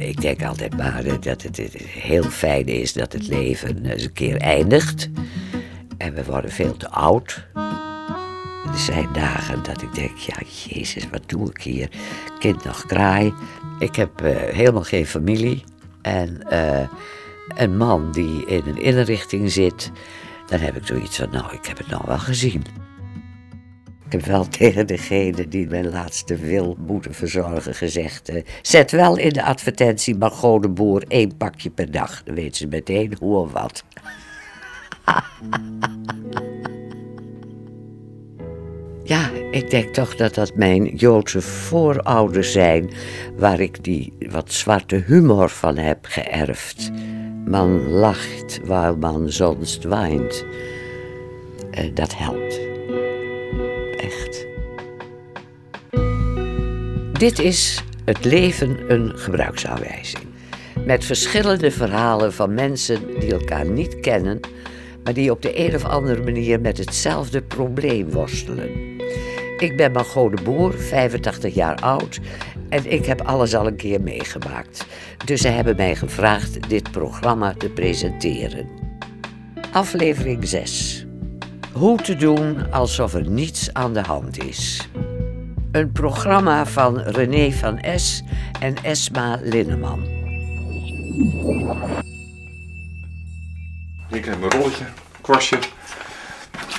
Ik denk altijd maar eh, dat het heel fijn is dat het leven eens een keer eindigt. En we worden veel te oud. Er zijn dagen dat ik denk, ja, jezus, wat doe ik hier? Kind nog kraai. Ik heb uh, helemaal geen familie. En uh, een man die in een inrichting zit, dan heb ik zoiets van, nou, ik heb het nou wel gezien. Ik heb wel tegen degene die mijn laatste wil moeten verzorgen gezegd: uh, zet wel in de advertentie Margot de Boer één pakje per dag. Dan ze meteen hoe of wat. ja, ik denk toch dat dat mijn Joodse voorouders zijn, waar ik die wat zwarte humor van heb geërfd. Man lacht waar man sonst weint. Uh, dat helpt. Dit is Het leven een gebruiksaanwijzing. Met verschillende verhalen van mensen die elkaar niet kennen, maar die op de een of andere manier met hetzelfde probleem worstelen. Ik ben Margot de Boer, 85 jaar oud en ik heb alles al een keer meegemaakt. Dus ze hebben mij gevraagd dit programma te presenteren. Aflevering 6. Hoe te doen alsof er niets aan de hand is. Een programma van René van S en Esma Linneman. Ik heb mijn rolletje, kwastje.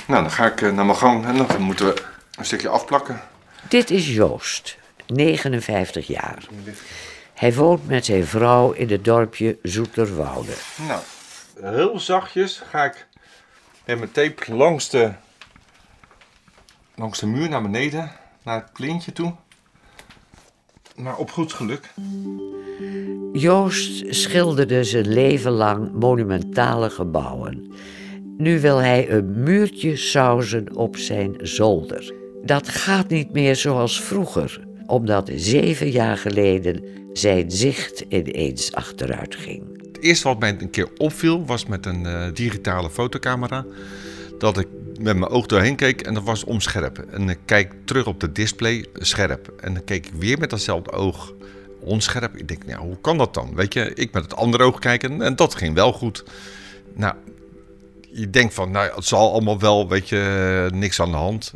Nou, dan ga ik naar mijn gang en dan moeten we een stukje afplakken. Dit is Joost, 59 jaar. Hij woont met zijn vrouw in het dorpje Zoeterwoude. Nou, heel zachtjes ga ik met mijn tape langs de, langs de muur naar beneden, naar het plintje toe. Maar op goed geluk. Joost schilderde zijn leven lang monumentale gebouwen. Nu wil hij een muurtje sausen op zijn zolder. Dat gaat niet meer zoals vroeger, omdat zeven jaar geleden zijn zicht ineens achteruit ging. Het eerste wat mij een keer opviel was met een uh, digitale fotocamera. Dat ik met mijn oog doorheen keek en dat was omscherp. En ik kijk terug op de display scherp. En dan keek ik weer met datzelfde oog onscherp. Ik denk, nou, hoe kan dat dan? Weet je, ik met het andere oog kijken en dat ging wel goed. Nou, je denkt van, nou, het zal allemaal wel, weet je, niks aan de hand.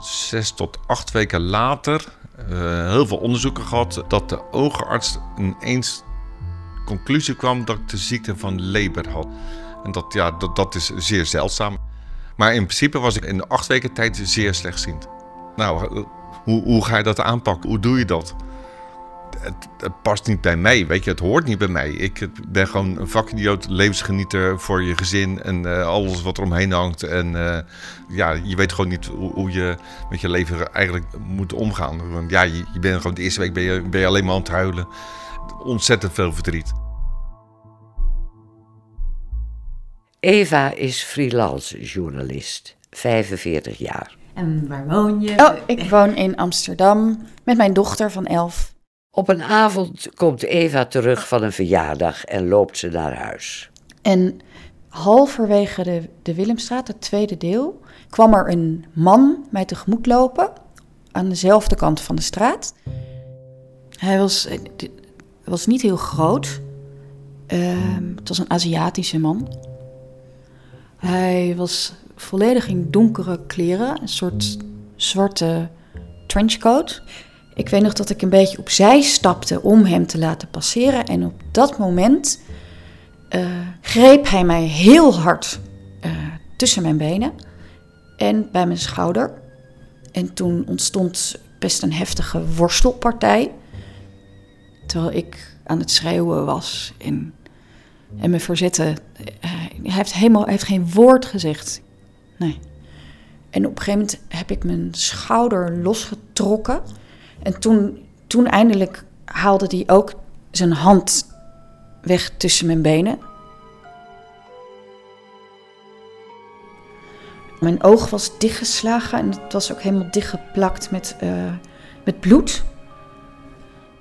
Zes tot acht weken later, uh, heel veel onderzoeken gehad, dat de oogarts ineens conclusie kwam dat ik de ziekte van Leber had. En dat, ja, dat, dat is zeer zeldzaam. Maar in principe was ik in de acht weken tijd zeer slechtziend. Nou, hoe, hoe ga je dat aanpakken? Hoe doe je dat? Het, past niet bij mij, weet je, het hoort niet bij mij. Ik ben gewoon een vakidioot, levensgenieter voor je gezin en uh, alles wat er omheen hangt. En ja, je weet gewoon niet hoe, hoe, je met je leven eigenlijk moet omgaan. Want ja, je, je bent gewoon de eerste week ben je, ben je alleen maar aan het huilen. Ontzettend veel verdriet. Eva is freelance journalist, 45 jaar. En waar woon je? Oh, ik woon in Amsterdam met mijn dochter van 11. Op een avond komt Eva terug van een verjaardag en loopt ze naar huis. En halverwege de, de Willemstraat, het tweede deel, kwam er een man mij tegemoet lopen aan dezelfde kant van de straat. Hij was, was niet heel groot. Uh, het was een Aziatische man. Hij was volledig in donkere kleren, een soort zwarte trenchcoat. Ik weet nog dat ik een beetje opzij stapte om hem te laten passeren. En op dat moment uh, greep hij mij heel hard uh, tussen mijn benen en bij mijn schouder. En toen ontstond best een heftige worstelpartij. Terwijl ik aan het schreeuwen was en, en me verzette. Uh, hij heeft helemaal heeft geen woord gezegd. Nee. En op een gegeven moment heb ik mijn schouder losgetrokken. En toen, toen eindelijk haalde hij ook zijn hand weg tussen mijn benen. Mijn oog was dichtgeslagen en het was ook helemaal dichtgeplakt met, uh, met bloed.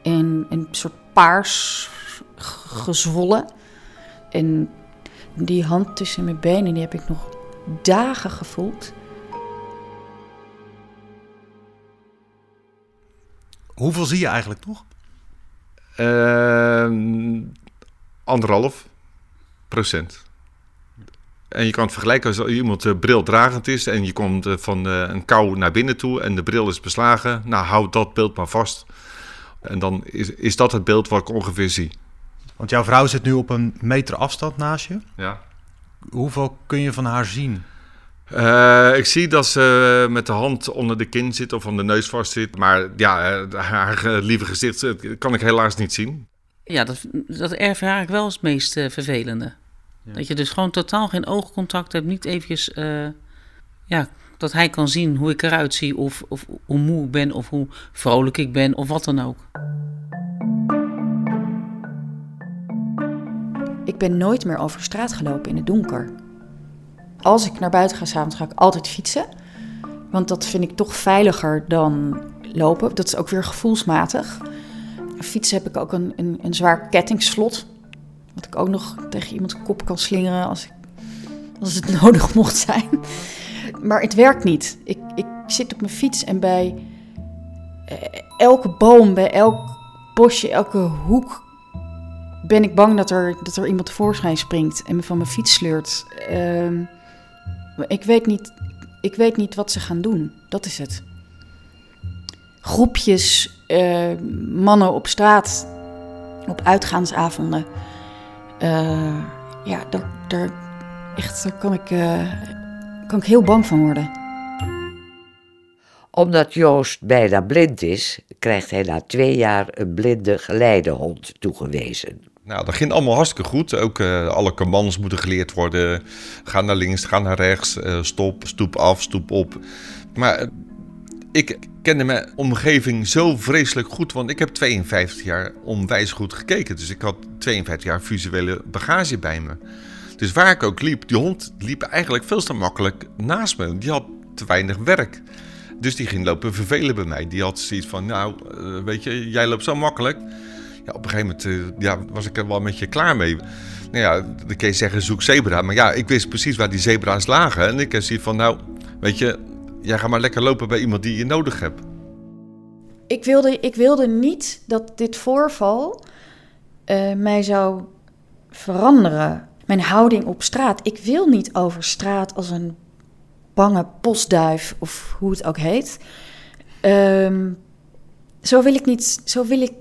En een soort paars gezwollen. En die hand tussen mijn benen, die heb ik nog dagen gevoeld. Hoeveel zie je eigenlijk nog? Ehm, anderhalf procent. En je kan het vergelijken als iemand uh, brildragend is en je komt uh, van uh, een kou naar binnen toe en de bril is beslagen. Nou, houd dat beeld maar vast. En dan is, is dat het beeld wat ik ongeveer zie. Want jouw vrouw zit nu op een meter afstand naast je. Ja. Hoeveel kun je van haar zien? Uh, ik zie dat ze met de hand onder de kin zit of aan de neus vast zit. Maar ja, haar lieve gezicht kan ik helaas niet zien. Ja, dat, dat ervaar ik wel als het meest uh, vervelende. Ja. Dat je dus gewoon totaal geen oogcontact hebt. Niet eventjes, uh, ja, dat hij kan zien hoe ik eruit zie. Of, of hoe moe ik ben of hoe vrolijk ik ben of wat dan ook. Ik ben nooit meer over straat gelopen in het donker. Als ik naar buiten ga s'avonds, ga ik altijd fietsen. Want dat vind ik toch veiliger dan lopen. Dat is ook weer gevoelsmatig. Fietsen heb ik ook een, een, zwaar kettingslot. Wat ik ook nog tegen iemands kop kan slingeren als, ik, als het nodig mocht zijn. Maar het werkt niet. Ik, ik zit op mijn fiets en bij elke boom, bij elk bosje, elke hoek ben ik bang dat er, dat er iemand tevoorschijn springt en me van mijn fiets sleurt. Uh, ik, weet niet, ik weet niet wat ze gaan doen. Dat is het. Groepjes uh, mannen op straat, op uitgaansavonden. Uh, ja, daar, daar, echt, kan, ik, uh, kan ik heel bang van worden. Omdat Joost bijna blind is, krijgt hij na twee jaar een blinde geleidehond toegewezen. Nou, dat ging allemaal hartstikke goed. Ook uh, alle commands moeten geleerd worden. Ga naar links, ga naar rechts, uh, stop, stoep af, stoep op. Maar uh, ik kende mijn omgeving zo vreselijk goed, want ik heb 52 jaar onwijs goed gekeken. Dus ik had 52 jaar visuele bagage bij me. Dus waar ik ook liep, die hond liep eigenlijk veel te makkelijk naast me. Die had te weinig werk. Dus die ging lopen vervelen bij mij. Die had zoiets van, nou, weet je, jij loopt zo makkelijk ja, op een gegeven moment uh, ja, was ik er wel met je klaar mee. Nou ja, dan kun je zeggen zoek zebra. Maar ja, ik wist precies waar die zebra's lagen. En ik zie van nou, weet je, jij gaat maar lekker lopen bij iemand die je nodig hebt. Ik wilde, ik wilde niet dat dit voorval uh, mij zou veranderen. Mijn houding op straat. Ik wil niet over straat als een bange postduif of hoe het ook heet. Um, zo wil ik niet. Zo wil ik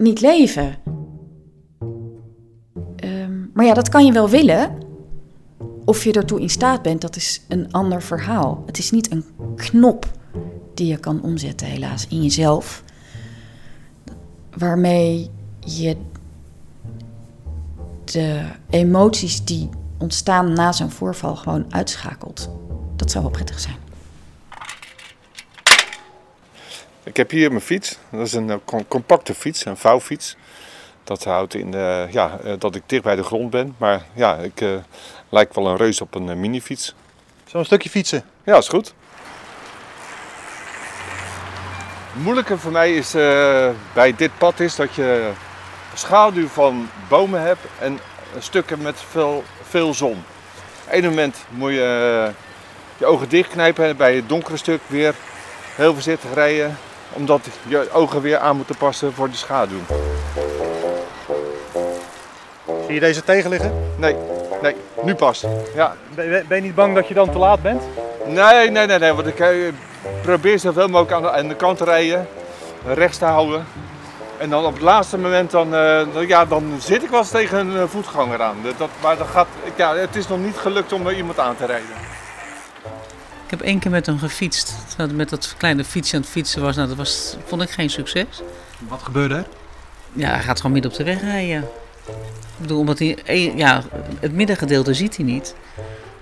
niet leven. Um, maar ja, dat kan je wel willen. Of je ertoe in staat bent, dat is een ander verhaal. Het is niet een knop die je kan omzetten, helaas, in jezelf. Waarmee je de emoties die ontstaan na zo'n voorval gewoon uitschakelt. Dat zou wel prettig zijn. Ik heb hier mijn fiets. Dat is een compacte fiets, een vouwfiets. Dat houdt in ja, dat ik dicht bij de grond ben. Maar ja, ik uh, lijk wel een reus op een minifiets. Zo'n stukje fietsen? Ja, is goed. Het moeilijke voor mij is bij dit pad is dat je schaduw van bomen hebt en stukken met veel, veel zon. Op een moment moet je je ogen dichtknijpen en bij het donkere stuk weer heel voorzichtig rijden omdat je ogen weer aan moeten passen voor de schaduw. Zie je deze tegen liggen? Nee, nee, nu pas. Ja. Ben, ben je niet bang dat je dan te laat bent? Nee, nee, nee, nee want ik eh, probeer zoveel mogelijk aan de, aan de kant te rijden, rechts te houden. En dan op het laatste moment, dan, uh, ja, dan zit ik wel eens tegen een voetganger aan. Dat, maar dat gaat, ja, het is nog niet gelukt om iemand aan te rijden. Ik heb één keer met hem gefietst. Met dat kleine fietsje aan het fietsen was. Nou, dat was, vond ik geen succes. Wat gebeurde er? Ja, hij gaat gewoon midden op de weg rijden. Ik bedoel, omdat hij... Ja, het middengedeelte ziet hij niet.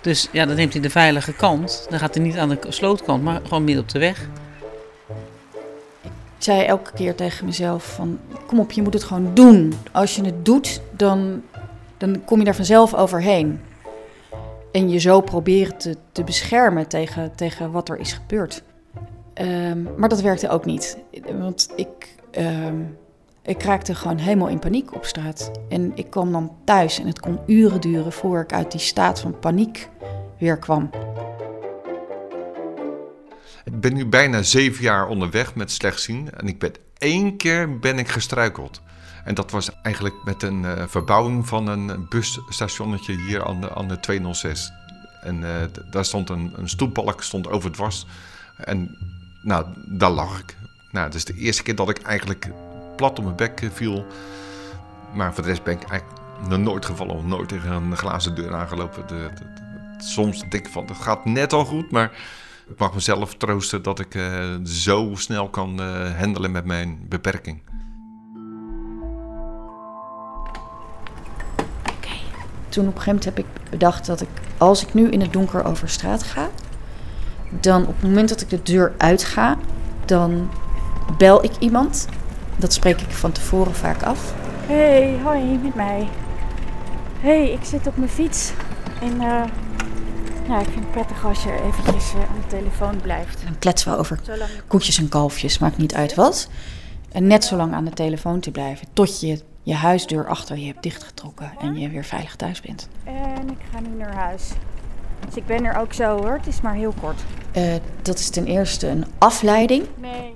Dus ja, dan neemt hij de veilige kant. Dan gaat hij niet aan de slootkant, maar gewoon midden op de weg. Ik zei elke keer tegen mezelf van... Kom op, je moet het gewoon doen. Als je het doet, dan, dan kom je daar vanzelf overheen. En je zo proberen te, te beschermen tegen, tegen wat er is gebeurd. Um, maar dat werkte ook niet. Want ik, um, ik raakte gewoon helemaal in paniek op straat. En ik kwam dan thuis en het kon uren duren voor ik uit die staat van paniek weer kwam. Ik ben nu bijna zeven jaar onderweg met slecht zien. En ik ben één keer ben ik gestruikeld. En dat was eigenlijk met een uh, verbouwing van een busstationnetje hier aan de, aan de 206. En uh, daar stond een, een stoepbalk stond was. En nou, daar lag ik. Nou, is de eerste keer dat ik eigenlijk plat op mijn bek eh, viel. Maar voor de rest ben ik eigenlijk nooit gevallen nooit tegen een glazen deur aangelopen. De, soms denk ik van, het gaat net al goed, maar ik mag mezelf troosten dat ik zo snel kan handelen met mijn beperking. Toen op een gegeven moment heb ik bedacht dat ik, als ik nu in het donker over straat ga, dan op het moment dat ik de deur uitga, dan bel ik iemand. Dat spreek ik van tevoren vaak af. Hey, hoi, met mij. Hey, ik zit op mijn fiets. En uh, ja, ik vind het prettig als je eventjes uh, aan de telefoon blijft. Dan kletsen we over koetjes en kalfjes, maakt niet uit wat. En net zo lang aan de telefoon te blijven tot je je huisdeur achter je hebt dichtgetrokken en je weer veilig thuis bent. En ik ga nu naar huis. Dus ik ben er ook zo hoor, het is maar heel kort. Uh, dat is ten eerste een afleiding Nee.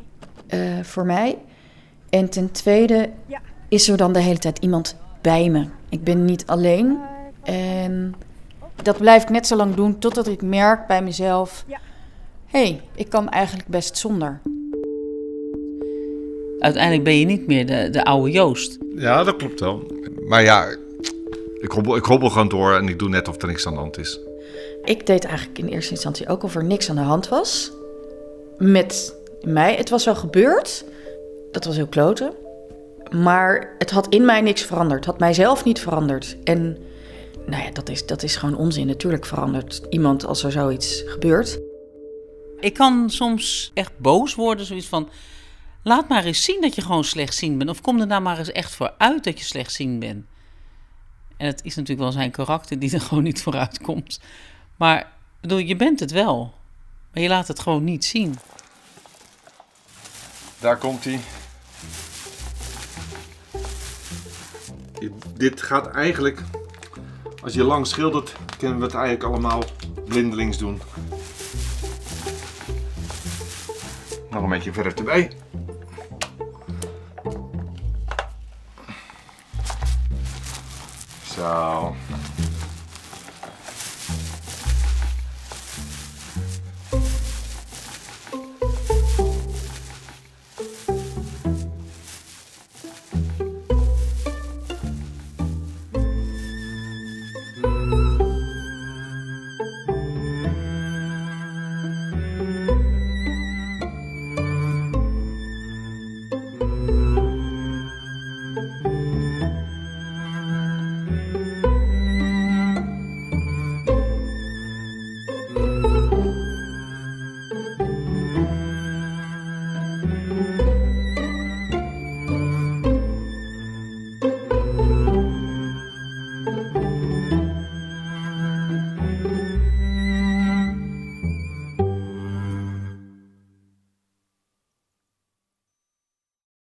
uh, voor mij. En ten tweede Ja. is er dan de hele tijd iemand bij me. Ik ben niet alleen. En dat blijf ik net zo lang doen totdat ik merk bij mezelf... Ja. hé, hey, ik kan eigenlijk best zonder. Uiteindelijk ben je niet meer de, de oude Joost. Ja, dat klopt wel. Maar ja, ik hobbel, ik hobbel gewoon door en ik doe net of er niks aan de hand is. Ik deed eigenlijk in eerste instantie ook of er niks aan de hand was. Met mij. Het was wel gebeurd. Dat was heel kloten. Maar het had in mij niks veranderd. Het had mijzelf niet veranderd. En nou ja, dat is, dat is gewoon onzin. Natuurlijk verandert iemand als er zoiets gebeurt. Ik kan soms echt boos worden, zoiets van... Laat maar eens zien dat je gewoon slechtziend bent. Of kom er nou maar eens echt voor uit dat je slechtziend bent. En het is natuurlijk wel zijn karakter die er gewoon niet vooruit komt. Maar ik bedoel, je bent het wel. Maar je laat het gewoon niet zien. Daar komt hij. Dit gaat eigenlijk, als je lang schildert, kunnen we het eigenlijk allemaal blindelings doen. Nog een beetje verf erbij. Zo.